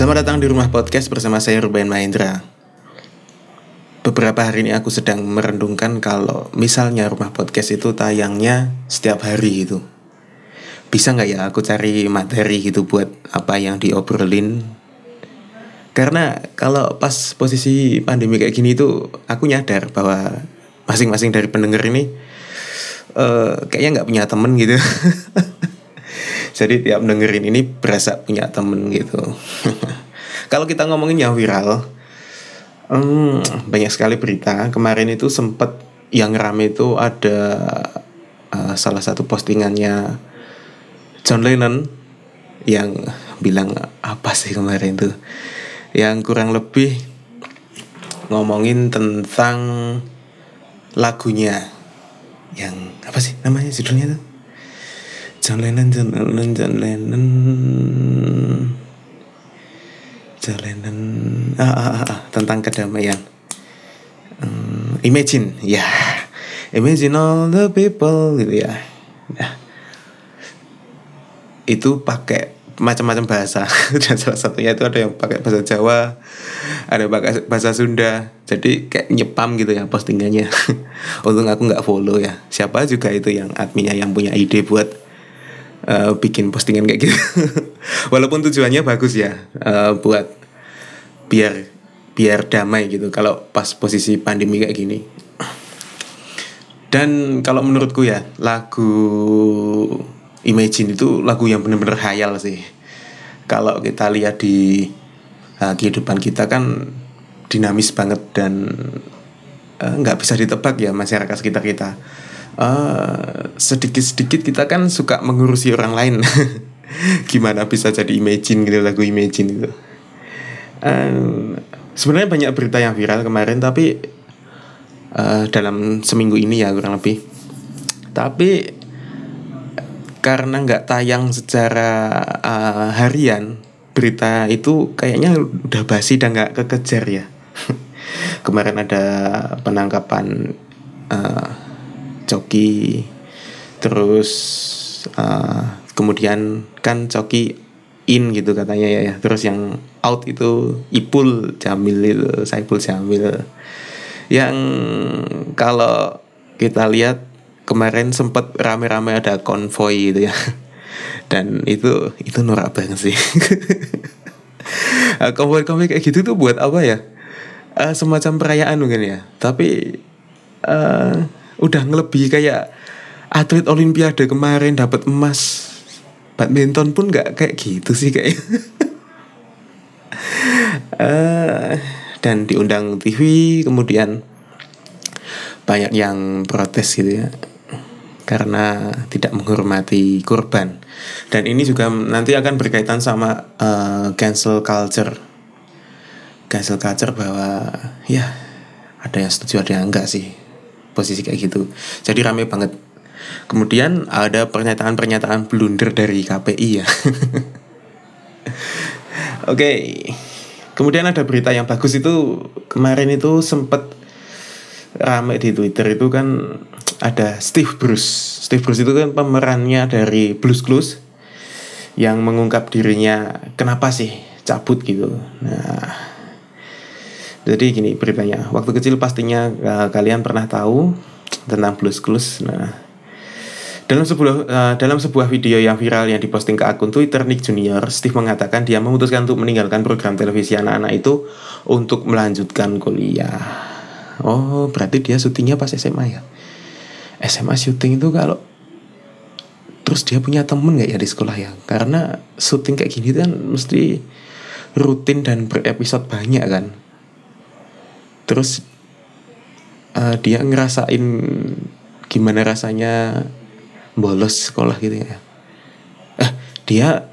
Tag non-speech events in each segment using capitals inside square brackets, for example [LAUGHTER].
Selamat datang di rumah podcast bersama saya Ruben Mahendra. Beberapa hari ini aku sedang merendungkan kalau misalnya rumah podcast itu tayangnya setiap hari gitu. Bisa nggak ya aku cari materi gitu buat apa yang diobrolin? Karena kalau pas posisi pandemi kayak gini itu aku nyadar bahwa masing-masing dari pendengar ini uh, kayaknya nggak punya temen gitu. [LAUGHS] Jadi tiap dengerin ini berasa punya temen gitu. [LAUGHS] Kalau kita ngomongin yang viral, hmm, banyak sekali berita. Kemarin itu sempat yang rame itu ada uh, salah satu postingannya John Lennon yang bilang apa sih kemarin itu? Yang kurang lebih ngomongin tentang lagunya yang apa sih namanya judulnya tuh? Lennon, John Lennon jalanan ah, ah, ah, ah, tentang kedamaian. Um, imagine ya. Yeah. imagine all the people gitu ya. Nah, itu pakai macam-macam bahasa. [LAUGHS] Dan salah satunya itu ada yang pakai bahasa Jawa ada pakai bahasa Sunda. Jadi kayak nyepam gitu ya postingannya. [LAUGHS] Untung aku nggak follow ya. Siapa juga itu yang adminnya yang punya ide buat uh, bikin postingan kayak gitu. [LAUGHS] Walaupun tujuannya bagus ya uh, buat biar biar damai gitu kalau pas posisi pandemi kayak gini. Dan kalau menurutku ya lagu Imagine itu lagu yang bener-bener hayal sih. Kalau kita lihat di uh, kehidupan kita kan dinamis banget dan nggak uh, bisa ditebak ya masyarakat sekitar kita uh, sedikit-sedikit kita kan suka mengurusi orang lain. [LAUGHS] Gimana bisa jadi imagine gitu lagu imagine itu uh, sebenarnya banyak berita yang viral kemarin tapi uh, dalam seminggu ini ya kurang lebih. Tapi karena nggak tayang secara uh, harian berita itu kayaknya udah basi dan nggak kekejar ya. [LAUGHS] Kemarin ada penangkapan uh, Coki. Terus uh, kemudian kan Coki in gitu katanya ya, ya. Terus yang out itu Ipul Jamil Saiful Jamil. Yang kalau kita lihat kemarin sempat rame-rame ada konvoy gitu ya. [LAUGHS] Dan itu itu norak banget sih. [LAUGHS] Konvoy-konvoy kayak gitu tuh buat apa ya? Uh, semacam perayaan mungkin ya. Tapi uh, udah ngelebih kayak atlet olimpiade kemarin dapat emas. Badminton pun nggak kayak gitu sih kayak. Uh, [LAUGHS] dan diundang TV kemudian banyak yang protes gitu ya karena tidak menghormati korban. Dan ini juga nanti akan berkaitan sama uh, cancel culture. Cancel culture bahwa ya ada yang setuju ada yang enggak sih posisi kayak gitu. Jadi rame banget. Kemudian ada pernyataan-pernyataan blunder dari KPI ya. [LAUGHS] Oke. Okay. kemudian ada berita yang bagus itu kemarin itu sempat rame di Twitter itu kan ada Steve Bruce. Steve Bruce itu kan pemerannya dari Blues Clues yang mengungkap dirinya kenapa sih cabut? gitu. Nah jadi gini beritanya, waktu kecil pastinya uh, kalian pernah tahu tentang Blues Clues. Nah, dalam sebuah uh, dalam sebuah video yang viral yang diposting ke akun Twitter Nick Junior, Steve mengatakan dia memutuskan untuk meninggalkan program televisi anak-anak itu untuk melanjutkan kuliah. Oh, berarti dia syutingnya pas SMA ya? SMA syuting itu kalau terus dia punya temen gak ya di sekolah ya? Karena syuting kayak gini kan mesti rutin dan berepisode banyak kan terus uh, dia ngerasain gimana rasanya bolos sekolah gitu ya. Eh dia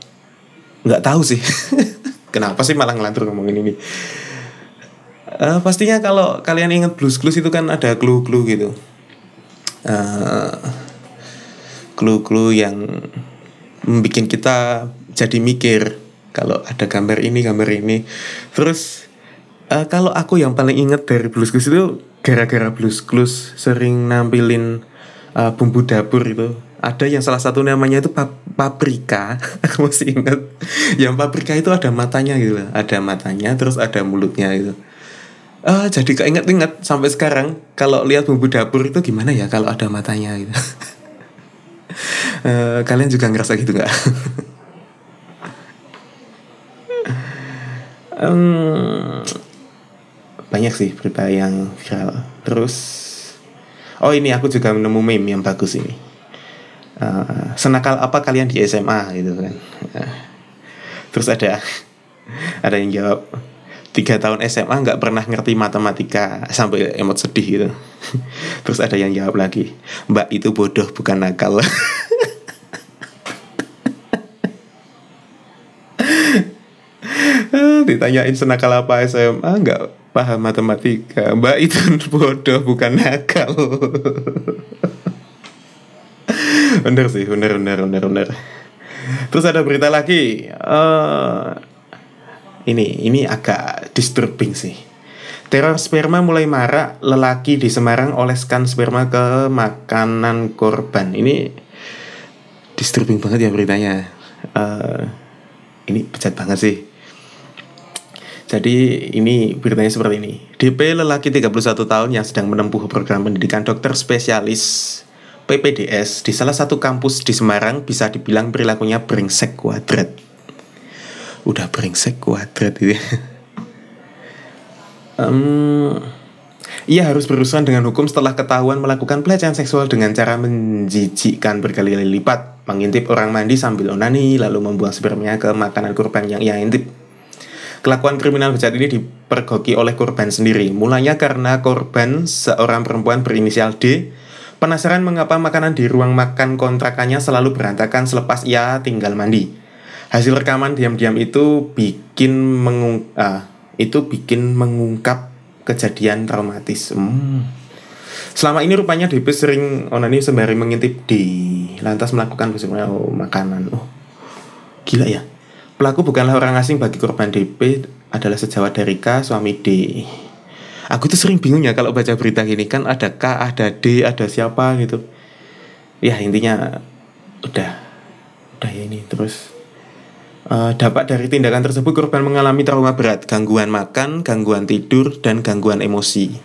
nggak tahu sih. [LAUGHS] Kenapa sih malah ngelantur ngomongin ini? Uh, pastinya kalau kalian ingat blues clues itu kan ada clue-clue gitu. Uh, clue-clue yang membuat kita jadi mikir kalau ada gambar ini gambar ini. Terus uh, kalau aku yang paling inget dari Blues Clues itu gara-gara Blues Clues sering nampilin uh, bumbu dapur itu. Ada yang salah satu namanya itu pap paprika. [LAUGHS] Aku masih ingat. Yang paprika itu ada matanya gitu loh. Ada matanya terus ada mulutnya gitu. Uh, jadi keinget-inget sampai sekarang kalau lihat bumbu dapur itu gimana ya kalau ada matanya gitu? Uh, [LAUGHS] kalian juga ngerasa gitu nggak? [LAUGHS] Um, banyak sih berita yang viral. Terus oh ini aku juga menemu meme yang bagus ini. Uh, senakal apa kalian di SMA gitu kan. Uh, terus ada [LAUGHS] ada yang jawab tiga tahun SMA nggak pernah ngerti matematika sampai emot sedih gitu. [LAUGHS] Terus ada yang jawab lagi mbak itu bodoh bukan nakal. [LAUGHS] Ditanyain senakal apa SMA nggak paham matematika. Mbak itu [LAUGHS] bodoh bukan nakal. Bener sih bener bener bener bener. Terus ada berita lagi. Uh, ini ini agak disturbing sih. Teror sperma mulai marak lelaki di Semarang oleskan sperma ke makanan korban. Ini disturbing banget ya beritanya. Uh, ini bejat banget sih jadi ini beritanya seperti ini. DP lelaki 31 tahun yang sedang menempuh program pendidikan dokter spesialis PPDS di salah satu kampus di Semarang bisa dibilang perilakunya brengsek kuadrat. Udah brengsek kuadrat itu. [LAUGHS] um, ia harus berurusan dengan hukum setelah ketahuan melakukan pelecehan seksual dengan cara menjijikkan berkali-kali lipat, mengintip orang mandi sambil onani, lalu membuang spermanya ke makanan korban yang ia intip. Kelakuan kriminal bejat ini dipergoki oleh korban sendiri. Mulanya karena korban seorang perempuan berinisial D Penasaran mengapa makanan di ruang makan kontrakannya selalu berantakan selepas ia tinggal mandi. Hasil rekaman diam-diam itu bikin mengung uh, itu bikin mengungkap kejadian traumatis. Hmm. Selama ini rupanya DP sering onani sembari mengintip di lantas melakukan oh, makanan. Oh, gila ya. Pelaku bukanlah orang asing bagi korban DP adalah sejawat dari K, suami D. Aku tuh sering bingung ya kalau baca berita gini kan ada K ada D ada siapa gitu. Ya intinya udah udah ya ini terus uh, dapat dari tindakan tersebut korban mengalami trauma berat gangguan makan gangguan tidur dan gangguan emosi.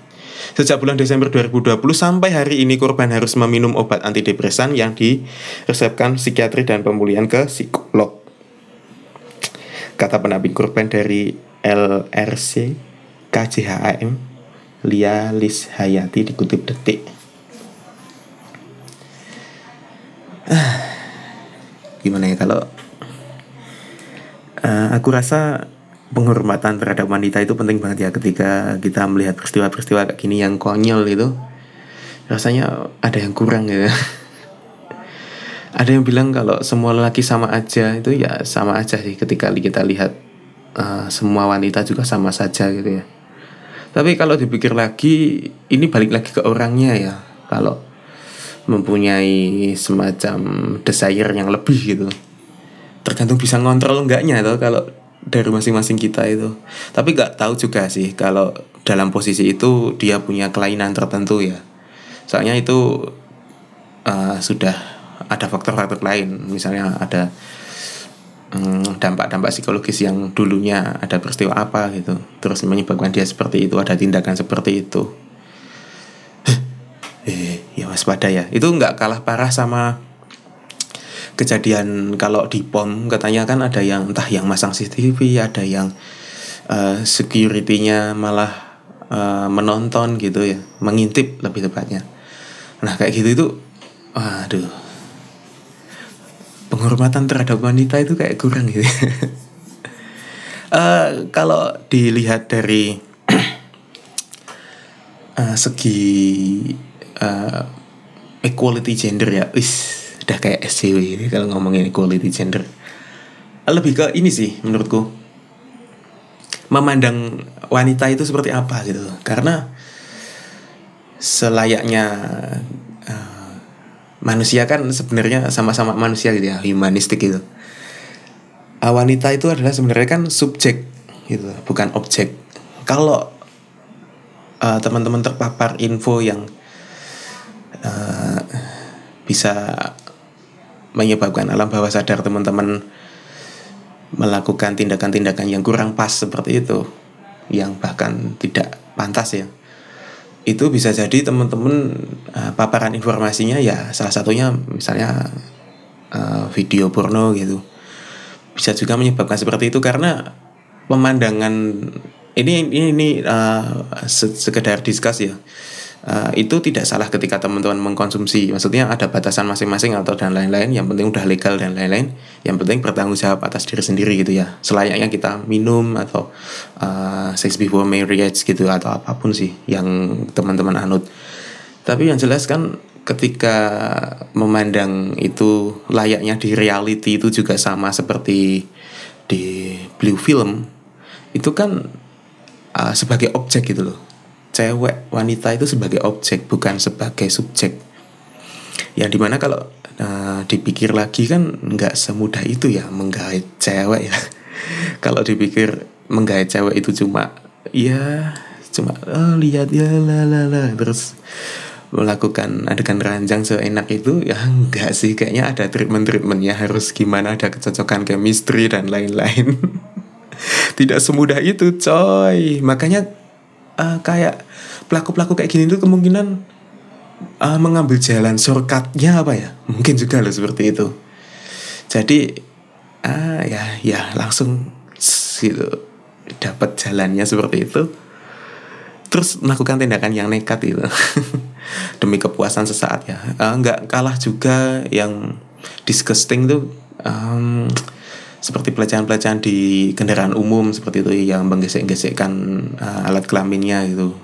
Sejak bulan Desember 2020 sampai hari ini korban harus meminum obat antidepresan yang diresepkan psikiatri dan pemulihan ke psikolog. Kata pendamping korban dari LRC KJHAM Lia Lis Hayati dikutip detik. Gimana ya kalau uh, aku rasa penghormatan terhadap wanita itu penting banget ya ketika kita melihat peristiwa-peristiwa kayak gini yang konyol itu rasanya ada yang kurang ya [LAUGHS] ada yang bilang kalau semua lelaki sama aja itu ya sama aja sih ketika kita lihat uh, semua wanita juga sama saja gitu ya tapi kalau dipikir lagi, ini balik lagi ke orangnya ya. Kalau mempunyai semacam desire yang lebih gitu. Tergantung bisa ngontrol enggaknya tuh kalau dari masing-masing kita itu. Tapi nggak tahu juga sih kalau dalam posisi itu dia punya kelainan tertentu ya. Soalnya itu uh, sudah ada faktor-faktor lain, misalnya ada Hmm, dampak-dampak psikologis yang dulunya ada peristiwa apa gitu terus menyebabkan dia seperti itu ada tindakan seperti itu. [LAUGHS] Eh ya waspada ya. Itu nggak kalah parah sama kejadian kalau di pom. Katanya kan ada yang entah yang masang CCTV ada yang uh, securitynya malah uh, menonton gitu ya mengintip lebih tepatnya. Nah kayak gitu itu aduh penghormatan terhadap wanita itu kayak kurang gitu. uh, [LAUGHS] kalau dilihat dari uh, [CLEARS THROAT] segi uh, equality gender ya, wis udah kayak SCW ini kalau ngomongin equality gender. Lebih ke ini sih menurutku memandang wanita itu seperti apa gitu. Karena selayaknya manusia kan sebenarnya sama-sama manusia gitu ya humanistik gitu. Uh, wanita itu adalah sebenarnya kan subjek gitu bukan objek. Kalau uh, teman-teman terpapar info yang uh, bisa menyebabkan alam bawah sadar teman-teman melakukan tindakan-tindakan yang kurang pas seperti itu yang bahkan tidak pantas ya itu bisa jadi teman-teman uh, paparan informasinya ya salah satunya misalnya uh, video porno gitu. Bisa juga menyebabkan seperti itu karena pemandangan ini ini ini uh, sekedar diskus ya uh, itu tidak salah ketika teman-teman mengkonsumsi. Maksudnya ada batasan masing-masing atau dan lain-lain. Yang penting udah legal dan lain-lain. Yang penting bertanggung jawab atas diri sendiri gitu ya. Selayaknya kita minum atau uh, sex before marriage gitu atau apa pun sih yang teman-teman anut. Tapi yang jelas kan ketika memandang itu layaknya di reality itu juga sama seperti di blue film itu kan uh, sebagai objek gitu loh cewek wanita itu sebagai objek bukan sebagai subjek. Yang di mana kalau uh, dipikir lagi kan nggak semudah itu ya menggait cewek ya. [LAUGHS] Kalau dipikir menggait cewek itu cuma ya cuma oh, lihat ya la la la terus melakukan adegan ranjang seenak itu ya enggak sih kayaknya ada treatment treatmentnya harus gimana ada kecocokan chemistry dan lain-lain. [LAUGHS] Tidak semudah itu coy. Makanya uh, kayak pelaku-pelaku kayak gini tuh kemungkinan uh, mengambil jalan shortcutnya apa ya? Mungkin juga loh seperti itu. Jadi uh, ya ya langsung gitu dapat jalannya seperti itu. Terus melakukan tindakan yang nekat itu [LAUGHS] demi kepuasan sesaat ya. Uh, nggak kalah juga yang disgusting tuh um, seperti pelecehan-pelecehan di kendaraan umum seperti itu yang menggesek-gesekkan uh, alat kelaminnya gitu.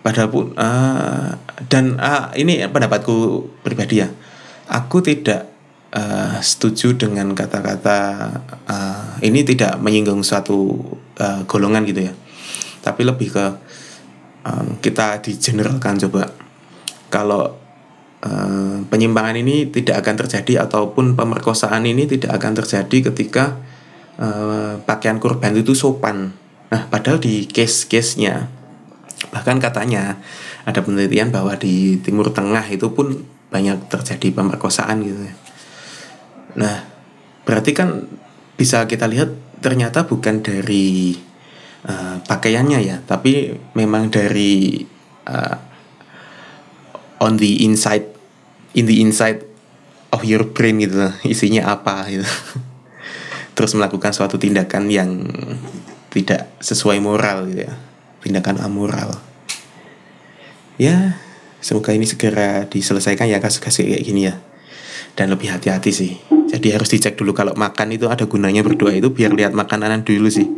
Padahal pun uh, dan uh, ini pendapatku pribadi ya. Aku tidak uh, setuju dengan kata-kata uh, ini tidak menyinggung suatu uh, golongan gitu ya. Tapi lebih ke uh, kita digeneralkan coba. Kalau Eh, penyimpangan ini tidak akan terjadi ataupun pemerkosaan ini tidak akan terjadi ketika uh, pakaian korban itu sopan. Nah, padahal di case-case-nya bahkan katanya ada penelitian bahwa di Timur Tengah itu pun banyak terjadi pemerkosaan gitu ya. Nah, berarti kan bisa kita lihat ternyata bukan dari uh, pakaiannya ya, tapi memang dari uh, on the inside in the inside of your brain gitu isinya apa gitu. [LAUGHS] Terus melakukan suatu tindakan yang tidak sesuai moral gitu ya tindakan amoral. Ya semoga ini segera diselesaikan ya kasus-kasus kayak gini ya. Dan lebih hati-hati sih. Jadi harus dicek dulu kalau makan itu ada gunanya berdoa itu biar lihat makanan dulu sih.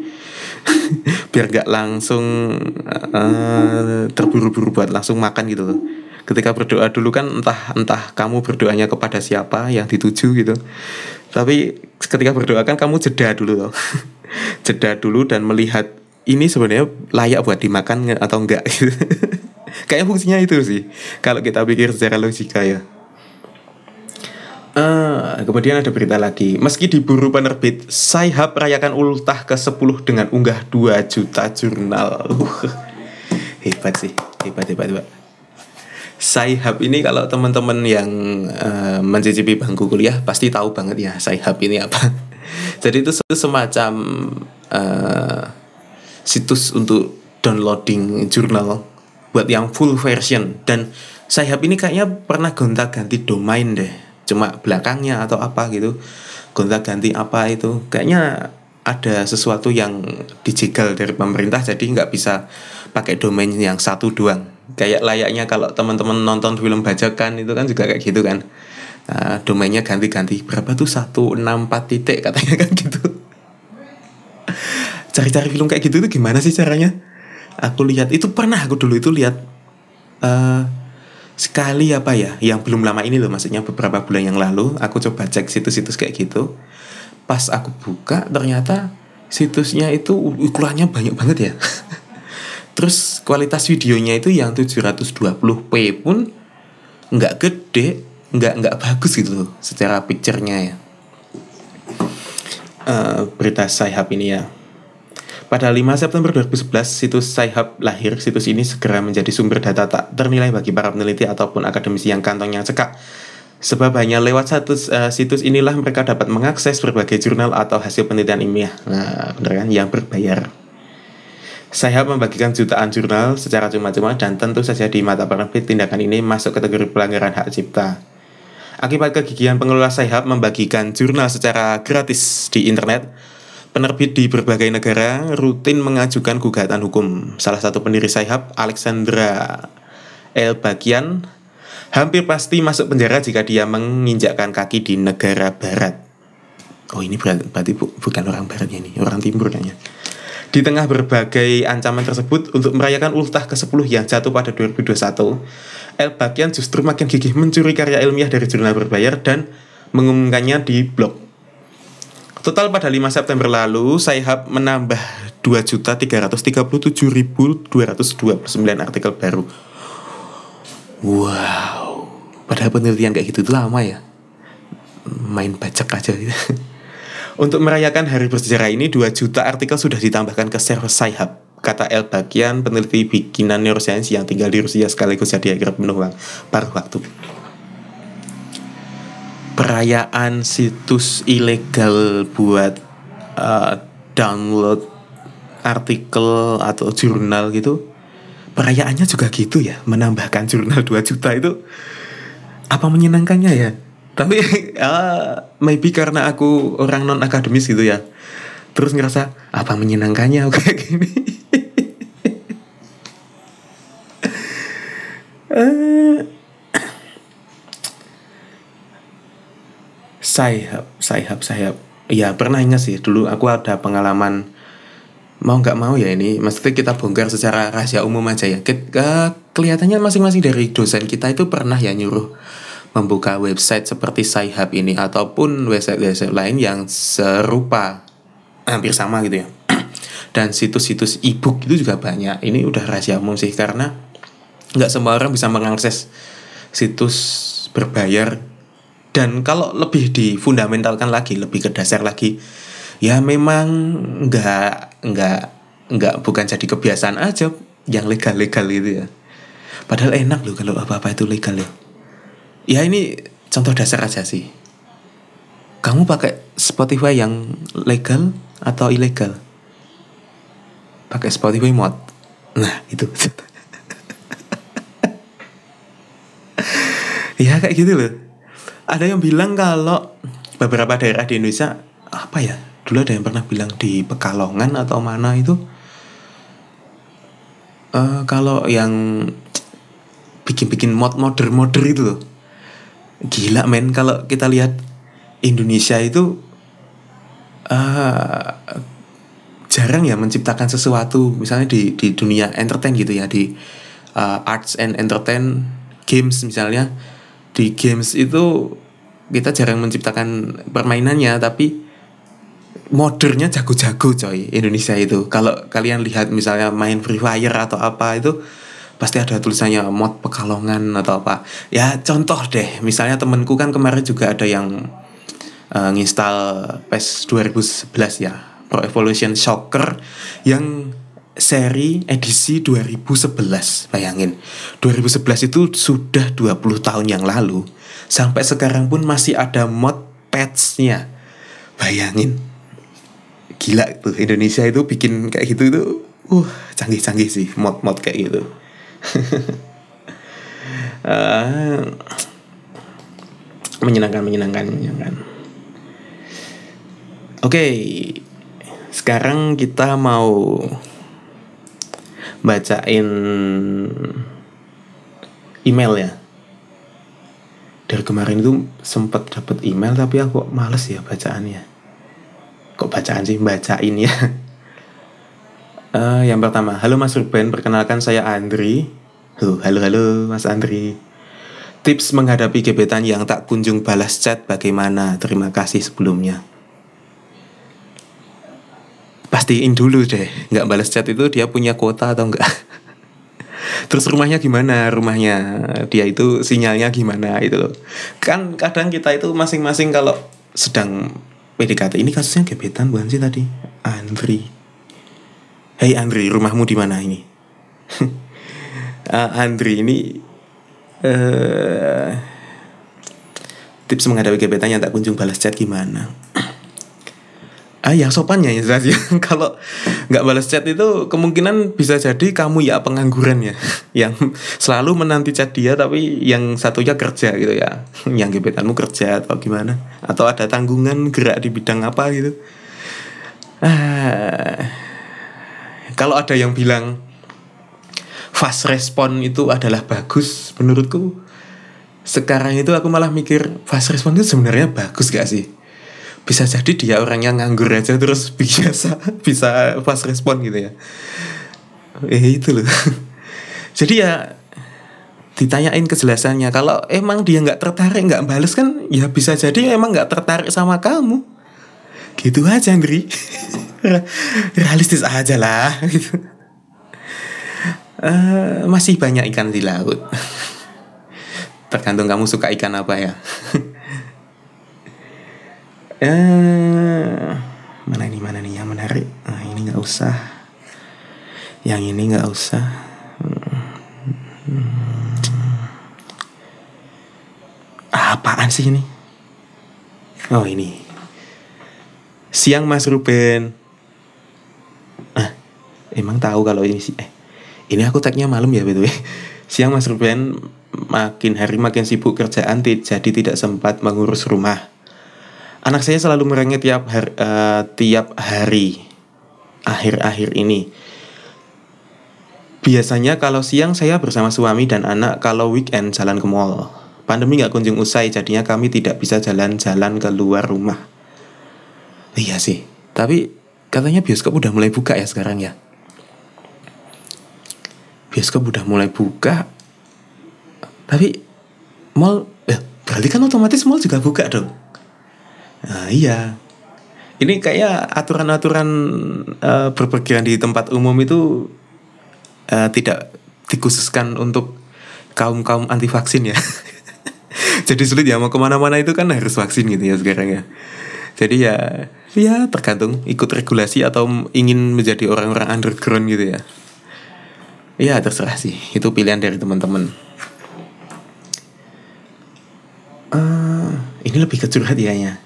[LAUGHS] Biar gak langsung uh, terburu-buru buat langsung makan gitu loh ketika berdoa dulu kan entah entah kamu berdoanya kepada siapa yang dituju gitu. Tapi ketika berdoa kan kamu jeda dulu loh [LAUGHS] jeda dulu dan melihat ini sebenarnya layak buat dimakan atau enggak gitu. [LAUGHS] kayak fungsinya itu sih kalau kita pikir secara logika ya. Uh, kemudian ada berita lagi. Meski diburu penerbit Saihab rayakan ultah ke-10 dengan unggah 2 juta jurnal. [LAUGHS] Uh, Hebat sih. Hebat hebat hebat Saihab ini kalau teman-teman yang uh, mencicipi bangku kuliah pasti tahu banget ya Saihab ini apa. [LAUGHS] Jadi itu semacam uh, situs untuk downloading jurnal buat yang full version dan Saihab ini kayaknya pernah gonta-ganti domain deh. Cuma belakangnya atau apa gitu. Gonta-ganti apa itu. Kayaknya ada sesuatu yang dijegal dari pemerintah jadi nggak bisa pakai domain yang satu doang kayak layaknya kalau teman-teman nonton film bajakan itu kan juga kayak gitu kan. Uh, domainnya ganti-ganti. Berapa tuh? Satu enam empat titik katanya kan gitu. Cari-cari film kayak gitu tuh gimana sih caranya? Aku lihat itu pernah aku dulu itu lihat uh, sekali apa ya yang belum lama ini loh maksudnya beberapa bulan yang lalu aku coba cek situs-situs kayak gitu. Pas aku buka ternyata situsnya itu ukurannya banyak banget ya [LAUGHS] terus kualitas videonya itu yang 720p pun nggak gede nggak nggak bagus gitu loh secara picture-nya ya uh, berita Saihab ini ya pada 5 September 2011 situs Saihab lahir situs ini segera menjadi sumber data tak ternilai bagi para peneliti ataupun akademisi yang kantongnya cekak Sebab hanya lewat satu uh, situs inilah mereka dapat mengakses berbagai jurnal atau hasil penelitian ilmiah. Nah, benar kan? Yang berbayar. Saya membagikan jutaan jurnal secara cuma-cuma dan tentu saja di mata penerbit tindakan ini masuk kategori pelanggaran hak cipta. Akibat kegigihan pengelola Sayhab membagikan jurnal secara gratis di internet, penerbit di berbagai negara rutin mengajukan gugatan hukum. Salah satu pendiri Sayhab, Alexandra El Bagian, hampir pasti masuk penjara jika dia menginjakkan kaki di negara barat. Oh ini berarti bu, bukan orang baratnya ini, orang timur kayaknya. Di tengah berbagai ancaman tersebut untuk merayakan ultah ke-10 yang jatuh pada 2021, El Bakian justru makin gigih mencuri karya ilmiah dari jurnal berbayar dan mengumumkannya di blog. Total pada 5 September lalu, Saihab menambah 2.337.229 artikel baru. Wow, Padahal penelitian kayak gitu itu lama ya. Main bacak aja gitu. [LAUGHS] Untuk merayakan hari bersejarah ini 2 juta artikel sudah ditambahkan ke server Sci-Hub. Kata El Bagian, peneliti bikinan neuroscience yang tinggal di Rusia sekaligus jadi akhirnya penuh paruh waktu. Perayaan situs ilegal buat uh, download artikel atau jurnal gitu perayaannya juga gitu ya menambahkan jurnal 2 juta itu apa menyenangkannya ya tapi uh, [LAUGHS] maybe karena aku orang non akademis gitu ya. Terus ngerasa apa menyenangkannya? [LAUGHS] Kayak gini. Sayap sayap sayap ya pernah ingat sih dulu aku ada pengalaman mau nggak mau ya ini. Mesti kita bongkar secara rahasia umum aja ya. Ke, kelihatannya masing-masing dari dosen kita itu pernah ya nyuruh membuka website seperti Sci-Hub ini ataupun website-website lain yang serupa hampir sama gitu ya. [CLEARS THROAT] Dan situs-situs e-book itu juga banyak. Ini udah rahasia umum sih karena nggak semua orang bisa mengakses situs berbayar. Dan kalau lebih difundamentalkan lagi lebih ke dasar lagi ya memang nggak nggak nggak bukan jadi kebiasaan aja yang legal-legal gitu ya. Padahal enak loh kalau apa-apa itu legal ya ya ini contoh dasar aja sih. Kamu pakai Spotify yang legal atau ilegal? Pakai Spotify mod. Nah itu. [LAUGHS] Ya kayak gitu loh. Ada yang bilang kalau beberapa daerah di Indonesia apa ya dulu ada yang pernah bilang di Pekalongan atau mana itu uh, kalau yang bikin-bikin mod modder-modder itu loh gila men kalau kita lihat Indonesia itu uh, jarang ya menciptakan sesuatu misalnya di di dunia entertain gitu ya di uh, arts and entertain games misalnya. Di games itu kita jarang menciptakan permainannya tapi modernya jago-jago coy Indonesia itu. Kalau kalian lihat misalnya main Free Fire atau apa itu pasti ada tulisannya mod Pekalongan atau apa. Ya contoh deh. Misalnya temenku kan kemarin juga ada yang uh, nginstal PES 2011 ya Pro Evolution Soccer yang seri edisi 2011 bayangin. 2011 itu sudah 20 tahun yang lalu. Sampai sekarang pun masih ada mod patchnya bayangin. Gila tuh Indonesia itu bikin kayak gitu itu uh canggih-canggih sih mod-mod kayak gitu uh, [LAUGHS] menyenangkan menyenangkan menyenangkan. Oke okay. sekarang kita mau bacain email ya. Dari kemarin itu sempat dapat email tapi aku males ya bacaannya. Kok bacaan sih? Bacain ya [LAUGHS] uh, yang pertama halo Mas Ruben perkenalkan saya Andri. Halo halo halo Mas Andri. Tips menghadapi gebetan yang tak kunjung balas chat bagaimana? Terima kasih sebelumnya. Pastiin dulu deh nggak balas chat itu dia punya kuota atau enggak [LAUGHS] terus rumahnya gimana? Rumahnya dia itu sinyalnya gimana? Itu loh. Kan kadang kita itu masing-masing kalau sedang PDKT ini kasusnya gebetan bukan sih tadi? Andri Hei Andri rumahmu di mana ini? Uh, [LAUGHS] Andri ini uh, tips menghadapi gebetan yang tak kunjung balas chat gimana? [CLEARS THROAT] Ah yang sopannya ya jelas ya. [LAUGHS] Kalau nggak balas chat itu kemungkinan bisa jadi kamu ya pengangguran ya. [LAUGHS] Yang selalu menanti chat dia tapi yang satunya kerja gitu ya. Yang gebetanmu kerja atau gimana? Atau ada tanggungan gerak di bidang apa gitu? Ah kalau ada yang bilang fast respon itu adalah bagus menurutku sekarang itu aku malah mikir fast respon itu sebenarnya bagus gak sih? Bisa jadi dia orang yang nganggur aja terus [LAUGHS] biasa bisa fast respon gitu ya. Eh itu loh. [LAUGHS] Jadi ya ditanyain kejelasannya. Kalau emang dia nggak tertarik nggak bales kan ya bisa jadi emang nggak tertarik sama kamu. Gitu aja Andri [LAUGHS] [LAUGHS] realistis aja lah gitu. Uh, masih banyak ikan di laut. [LAUGHS] Tergantung kamu suka ikan apa ya. [LAUGHS] Eh mana ini mana nih yang menarik? Nah, ini nggak usah. Yang ini nggak usah. Hmm. apaan sih ini? Oh ini. Siang Mas Ruben emang tahu kalau ini sih eh ini aku tagnya malam ya betul siang Mas Ruben makin hari makin sibuk kerjaan jadi tidak sempat mengurus rumah Anak saya selalu merengek tiap hari, uh, tiap hari akhir-akhir ini. Biasanya kalau siang saya bersama suami dan anak, kalau weekend jalan ke mall. Pandemi nggak kunjung usai, jadinya kami tidak bisa jalan-jalan keluar rumah. Iya sih, tapi katanya bioskop udah mulai buka ya sekarang ya. Bioskop udah mulai buka, tapi mall, eh, berarti kan otomatis mall juga buka dong. Nah, iya. Ini kayak aturan-aturan uh, berpergian di tempat umum itu uh, tidak dikhususkan untuk kaum kaum anti vaksin ya. [LAUGHS] Jadi sulit ya mau ke mana-mana itu kan harus vaksin gitu ya sekarang ya. Jadi ya ya tergantung ikut regulasi atau ingin menjadi orang-orang underground gitu ya. Ya terserah sih. Itu pilihan dari teman-teman. Uh, ini lebih ke curhat ya ya.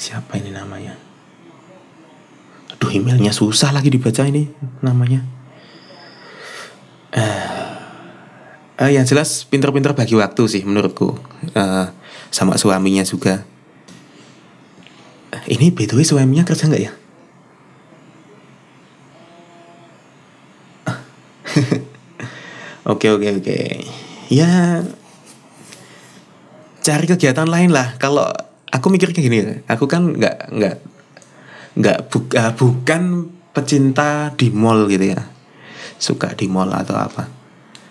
Siapa ini namanya? Aduh emailnya susah lagi dibaca ini namanya. Uh, uh, yang jelas pinter-pinter bagi waktu sih menurutku. Uh, sama suaminya juga. Uh, ini btw suaminya kerja nggak ya [LAUGHS] Oke oke oke. Ya cari kegiatan lain lah. Kalau aku mikir kayak gini aku kan nggak nggak nggak bu, uh, bukan pecinta di mall gitu ya. Suka di mall atau apa.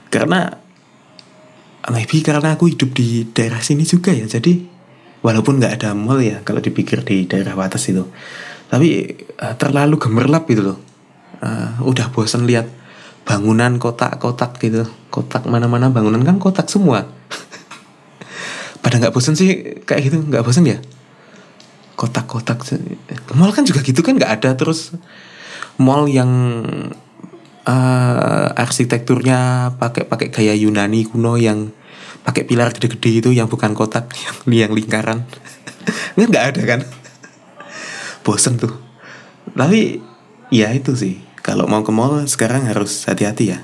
Karena maybe karena aku hidup di daerah sini juga ya. Jadi walaupun nggak ada mall ya kalau dipikir di daerah batas itu. Tapi uh, terlalu gemerlap gitu loh. Uh, udah bosan lihat bangunan kotak-kotak gitu. Kotak mana-mana bangunan kan kotak semua. Pada nggak bosan sih kayak gitu nggak bosan ya? Kotak-kotak mall kan juga gitu kan nggak ada terus mall yang uh, arsitekturnya pakai pakai gaya Yunani kuno yang pakai pilar gede-gede itu yang bukan kotak [LAUGHS] yang yang lingkaran. Nggak nggak ada kan? Bosen tuh. Tapi ya itu sih kalau mau ke mall sekarang harus hati-hati ya.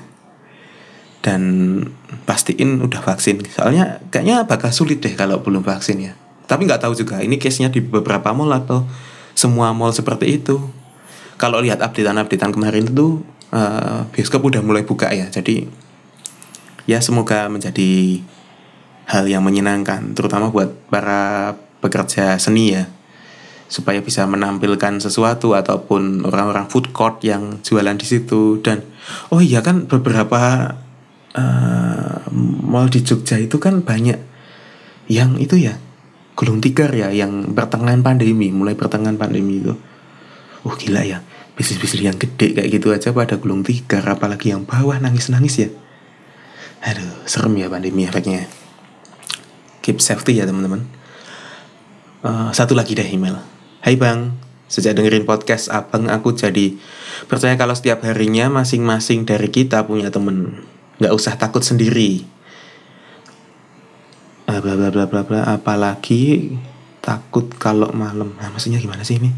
Dan pastiin udah vaksin. Soalnya kayaknya bakal sulit deh kalau belum vaksin ya. Tapi nggak tahu juga ini case nya di beberapa mall atau semua mall seperti itu. Kalau lihat updatean-updatean kemarin itu uh, bioskop udah mulai buka ya. Jadi ya semoga menjadi hal yang menyenangkan terutama buat para pekerja seni ya supaya bisa menampilkan sesuatu ataupun orang-orang food court yang jualan di situ. Dan oh iya kan beberapa uh, mall di Jogja itu kan banyak yang itu ya gulung tikar ya yang pertengahan pandemi mulai pertengahan pandemi itu. Uh gila ya bisnis-bisnis yang gede kayak gitu aja pada gulung tikar apalagi yang bawah nangis-nangis ya. Aduh serem ya pandemi efeknya. Keep safety ya teman-teman. Uh, satu lagi deh email Hai bang Sejak dengerin podcast abang aku jadi percaya kalau setiap harinya masing-masing dari kita punya temen. Nggak usah takut sendiri. Uh, bla bla bla bla bla. Apalagi takut kalau malam. Nah, maksudnya gimana sih ini?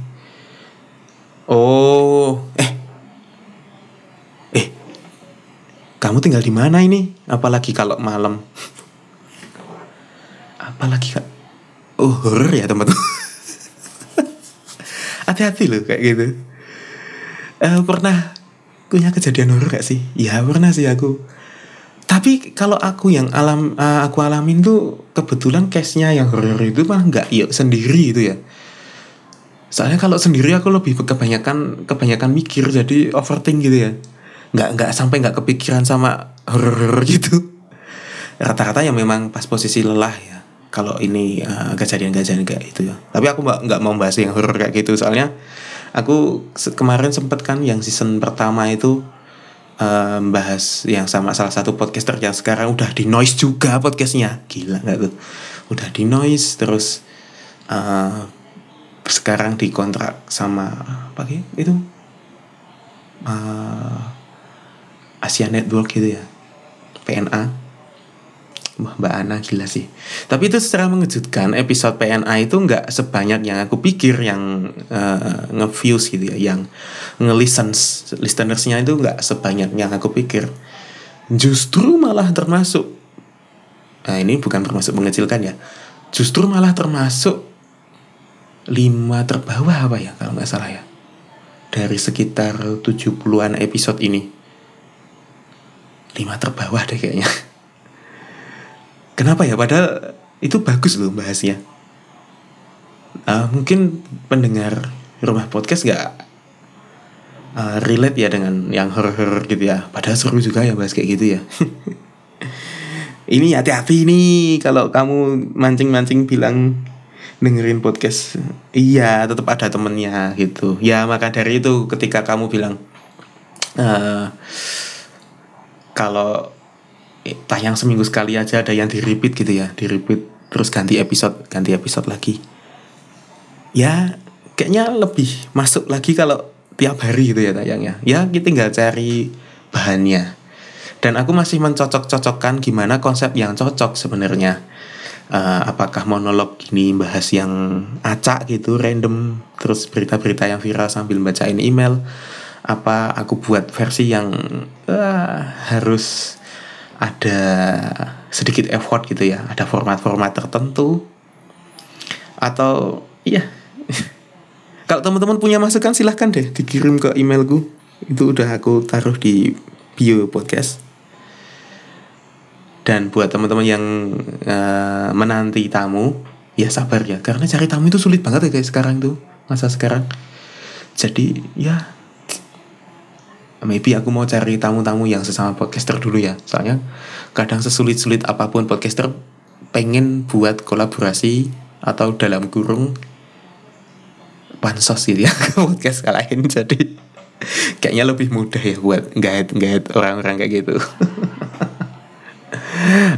Oh eh. Eh kamu tinggal di mana ini? Apalagi kalau malam. [LAUGHS] Apalagi kak? Oh horror ya teman-teman [LAUGHS] hati-hati loh kayak gitu. Uh, pernah punya kejadian horror gak sih? Ya pernah sih aku. Tapi kalau aku yang alam uh, aku alamin tuh kebetulan case-nya yang horror itu mah nggak yuk sendiri itu ya. Soalnya kalau sendiri aku lebih kebanyakan kebanyakan mikir jadi overthink gitu ya. Nggak nggak sampai nggak kepikiran sama horror gitu. Rata-rata yang memang pas posisi lelah ya kalau ini uh, kejadian-kejadian kayak itu ya tapi aku nggak nggak mau bahas yang horror kayak gitu. Soalnya aku kemarin sempet kan yang season pertama itu um, bahas yang sama salah satu podcaster yang sekarang udah di noise juga podcastnya. Gila nggak tuh? Udah di noise terus uh, sekarang dikontrak sama apa itu? Uh, Asia Network gitu ya. PNA Wah, Mbak Ana gila sih. Tapi itu secara mengejutkan episode PNA itu nggak sebanyak yang aku pikir yang uh, nge-views gitu ya, yang nge-listens listenersnya itu nggak sebanyak yang aku pikir. Justru malah termasuk, nah ini bukan termasuk mengecilkan ya, justru malah termasuk lima terbawah apa ya kalau nggak salah ya. Dari sekitar 70-an episode ini. lima terbawah deh kayaknya. Kenapa ya? Padahal itu bagus loh bahasnya. Uh, mungkin pendengar rumah podcast gak uh, relate ya dengan yang horror gitu ya. Padahal seru juga ya bahas kayak gitu ya. [LAUGHS] ini hati-hati nih kalau kamu mancing-mancing bilang dengerin podcast. Iya, tetap ada temennya gitu. Ya maka dari itu ketika kamu bilang uh, kalau tayang seminggu sekali aja ada yang di repeat gitu ya di repeat terus ganti episode ganti episode lagi. Ya kayaknya lebih masuk lagi kalau tiap hari gitu ya tayangnya. Ya kita tinggal cari bahannya. Dan aku masih mencocok-cocokkan gimana konsep yang cocok sebenarnya. Uh, apakah monolog ini bahas yang acak gitu random terus berita-berita yang viral sambil bacain email apa aku buat versi yang uh, harus ada sedikit effort gitu ya. Ada format-format tertentu. Atau iya. [LAUGHS] Kalau teman-teman punya masukan silahkan deh dikirim ke emailku. Itu udah aku taruh di bio podcast. Dan buat teman-teman yang uh, menanti tamu ya sabar ya. Karena cari tamu itu sulit banget ya guys sekarang tuh masa sekarang. Jadi ya maybe aku mau cari tamu-tamu yang sesama podcaster dulu ya soalnya kadang sesulit-sulit apa pun podcaster pengen buat kolaborasi atau dalam kurung pansos gitu ya [LAUGHS] podcast kalahin jadi kayaknya lebih mudah ya buat guide guide orang-orang kayak gitu [LAUGHS]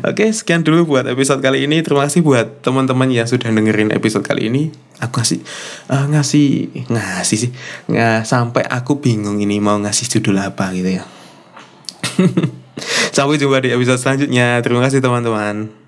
Oke, sekian dulu buat episode kali ini. Terima kasih buat teman-teman yang sudah dengerin episode kali ini. Aku ngasih uh, ngasih ngasih sih nggak sampai aku bingung ini mau ngasih judul apa gitu ya. [LAUGHS] Sampai jumpa di episode selanjutnya. Terima kasih teman-teman.